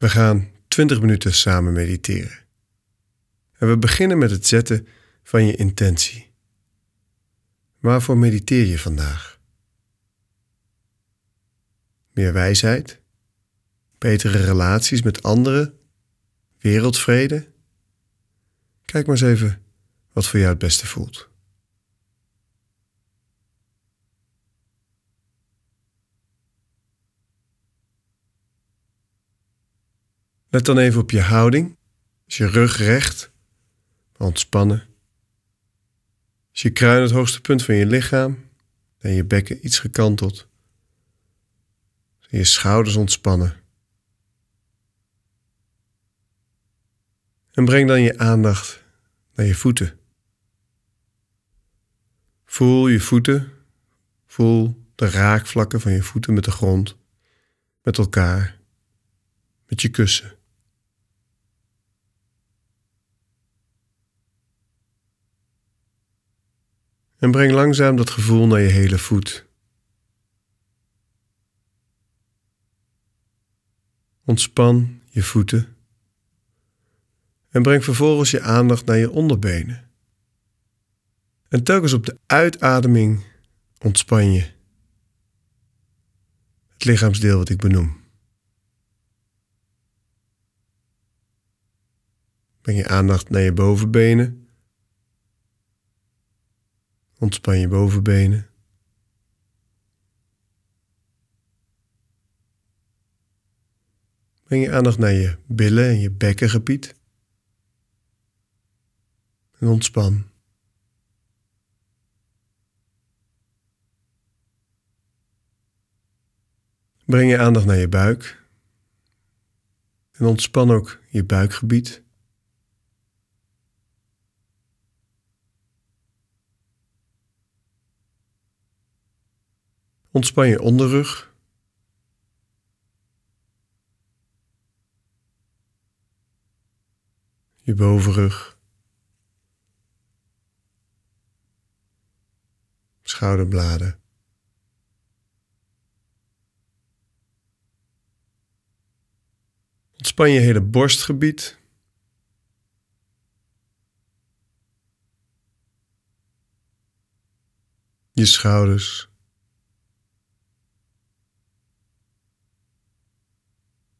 We gaan 20 minuten samen mediteren. En we beginnen met het zetten van je intentie. Waarvoor mediteer je vandaag? Meer wijsheid? Betere relaties met anderen? Wereldvrede? Kijk maar eens even wat voor jou het beste voelt. Let dan even op je houding. Is je rug recht, ontspannen. Is je kruin het hoogste punt van je lichaam en je bekken iets gekanteld. Zijn je schouders ontspannen. En breng dan je aandacht naar je voeten. Voel je voeten. Voel de raakvlakken van je voeten met de grond, met elkaar, met je kussen. En breng langzaam dat gevoel naar je hele voet. Ontspan je voeten en breng vervolgens je aandacht naar je onderbenen. En telkens op de uitademing ontspan je het lichaamsdeel wat ik benoem. Breng je aandacht naar je bovenbenen Ontspan je bovenbenen. Breng je aandacht naar je billen en je bekkengebied. En ontspan. Breng je aandacht naar je buik. En ontspan ook je buikgebied. Ontspan je onderrug. Je bovenrug. Schouderbladen. Ontspan je hele borstgebied. Je schouders.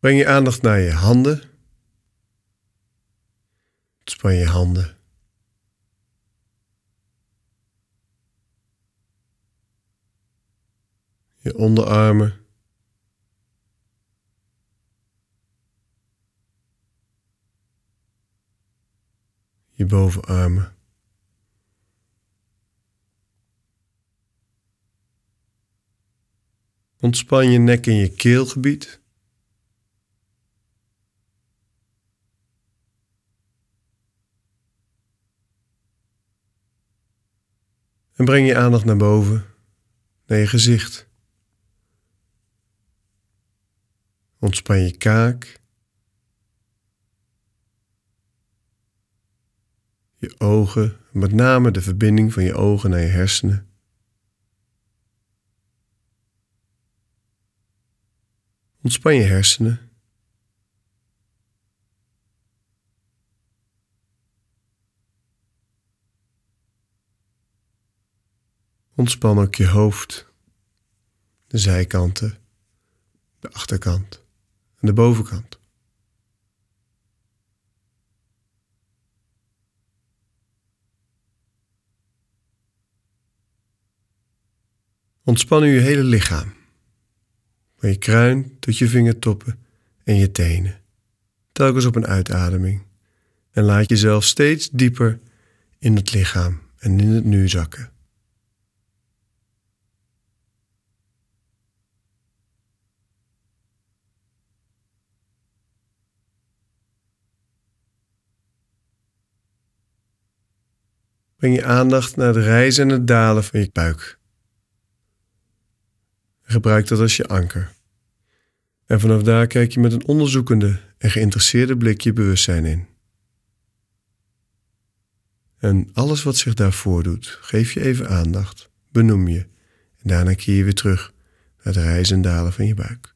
Breng je aandacht naar je handen. Ontspan je handen. Je onderarmen. Je bovenarmen. Ontspan je nek en je keelgebied. En breng je aandacht naar boven, naar je gezicht. Ontspan je kaak, je ogen, met name de verbinding van je ogen naar je hersenen. Ontspan je hersenen. Ontspan ook je hoofd, de zijkanten, de achterkant en de bovenkant. Ontspan nu je hele lichaam, van je kruin tot je vingertoppen en je tenen, telkens op een uitademing. En laat jezelf steeds dieper in het lichaam en in het nu zakken. Breng je aandacht naar het rijzen en het dalen van je buik. Gebruik dat als je anker. En vanaf daar kijk je met een onderzoekende en geïnteresseerde blik je bewustzijn in. En alles wat zich daar voordoet, geef je even aandacht, benoem je en daarna keer je weer terug naar het rijzen en dalen van je buik.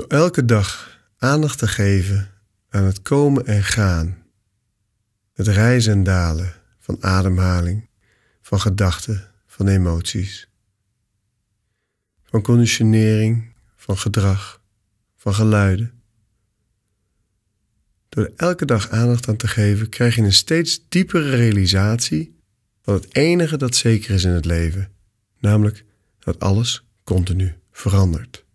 Door elke dag aandacht te geven aan het komen en gaan, het rijzen en dalen van ademhaling, van gedachten, van emoties, van conditionering, van gedrag, van geluiden. Door elke dag aandacht aan te geven, krijg je een steeds diepere realisatie van het enige dat zeker is in het leven, namelijk dat alles continu verandert.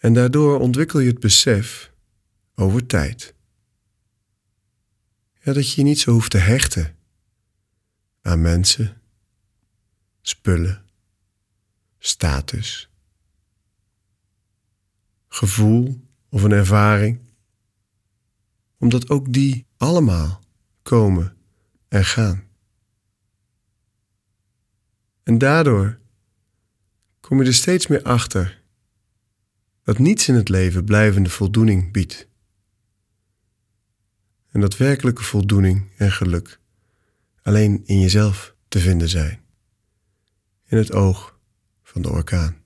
En daardoor ontwikkel je het besef over tijd. Dat je je niet zo hoeft te hechten aan mensen, spullen, status, gevoel of een ervaring, omdat ook die allemaal komen en gaan. En daardoor kom je er steeds meer achter dat niets in het leven blijvende voldoening biedt. En dat werkelijke voldoening en geluk alleen in jezelf te vinden zijn, in het oog van de orkaan.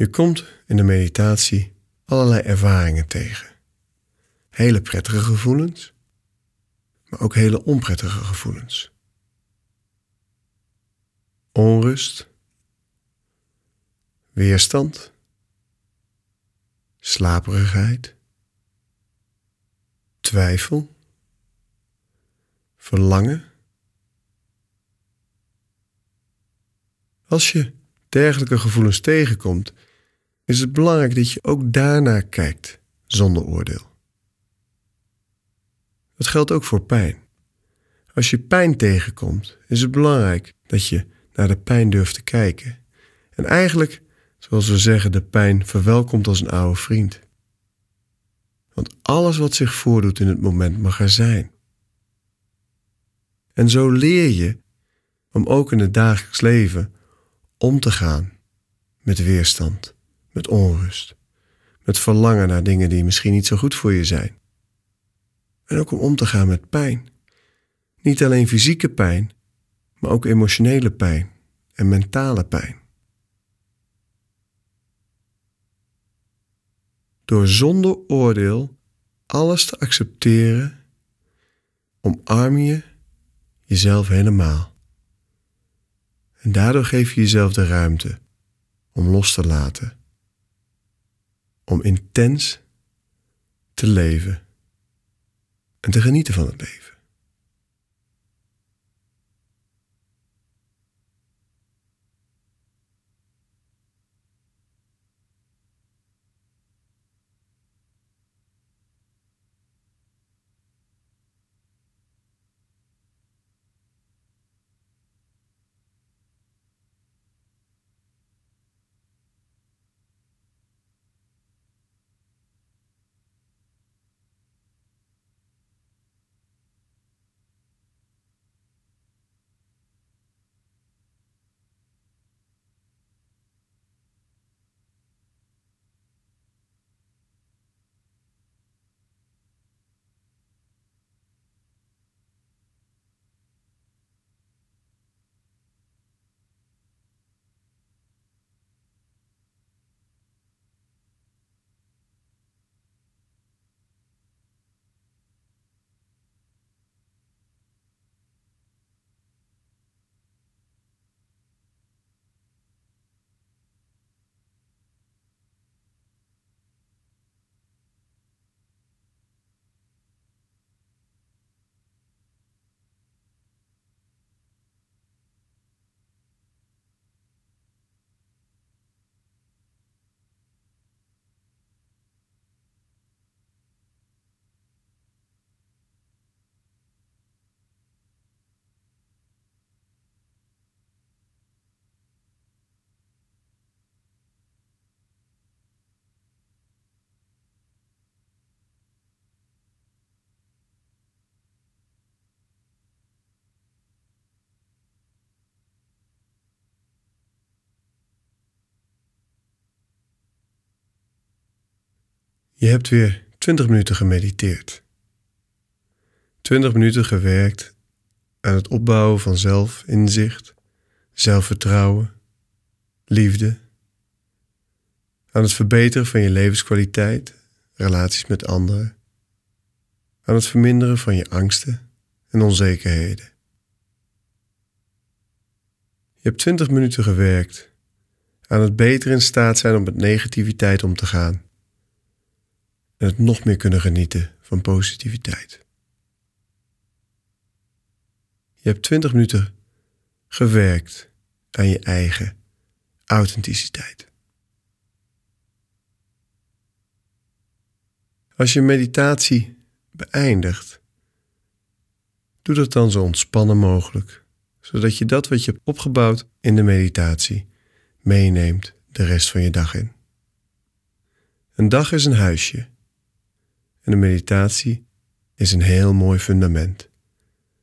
Je komt in de meditatie allerlei ervaringen tegen. Hele prettige gevoelens, maar ook hele onprettige gevoelens. Onrust, weerstand, slaperigheid, twijfel, verlangen. Als je dergelijke gevoelens tegenkomt, is het belangrijk dat je ook daarnaar kijkt zonder oordeel. Dat geldt ook voor pijn. Als je pijn tegenkomt, is het belangrijk dat je naar de pijn durft te kijken. En eigenlijk, zoals we zeggen, de pijn verwelkomt als een oude vriend. Want alles wat zich voordoet in het moment mag er zijn. En zo leer je om ook in het dagelijks leven om te gaan met weerstand, met onrust, met verlangen naar dingen die misschien niet zo goed voor je zijn. En ook om om te gaan met pijn. Niet alleen fysieke pijn, maar ook emotionele pijn en mentale pijn. Door zonder oordeel alles te accepteren, omarm je jezelf helemaal. En daardoor geef je jezelf de ruimte om los te laten, om intens te leven en te genieten van het leven. Je hebt weer 20 minuten gemediteerd. 20 minuten gewerkt aan het opbouwen van zelfinzicht, zelfvertrouwen, liefde, aan het verbeteren van je levenskwaliteit, relaties met anderen, aan het verminderen van je angsten en onzekerheden. Je hebt 20 minuten gewerkt aan het beter in staat zijn om met negativiteit om te gaan en het nog meer kunnen genieten van positiviteit. Je hebt 20 minuten gewerkt aan je eigen authenticiteit. Als je meditatie beëindigt, doe dat dan zo ontspannen mogelijk, zodat je dat wat je hebt opgebouwd in de meditatie meeneemt de rest van je dag in. Een dag is een huisje en de meditatie is een heel mooi fundament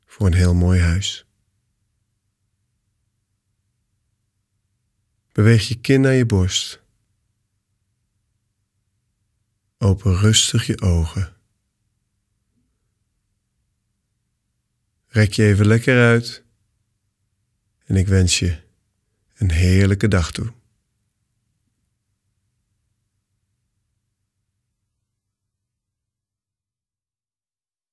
voor een heel mooi huis. Beweeg je kin naar je borst. Open rustig je ogen. Rek je even lekker uit en ik wens je een heerlijke dag toe.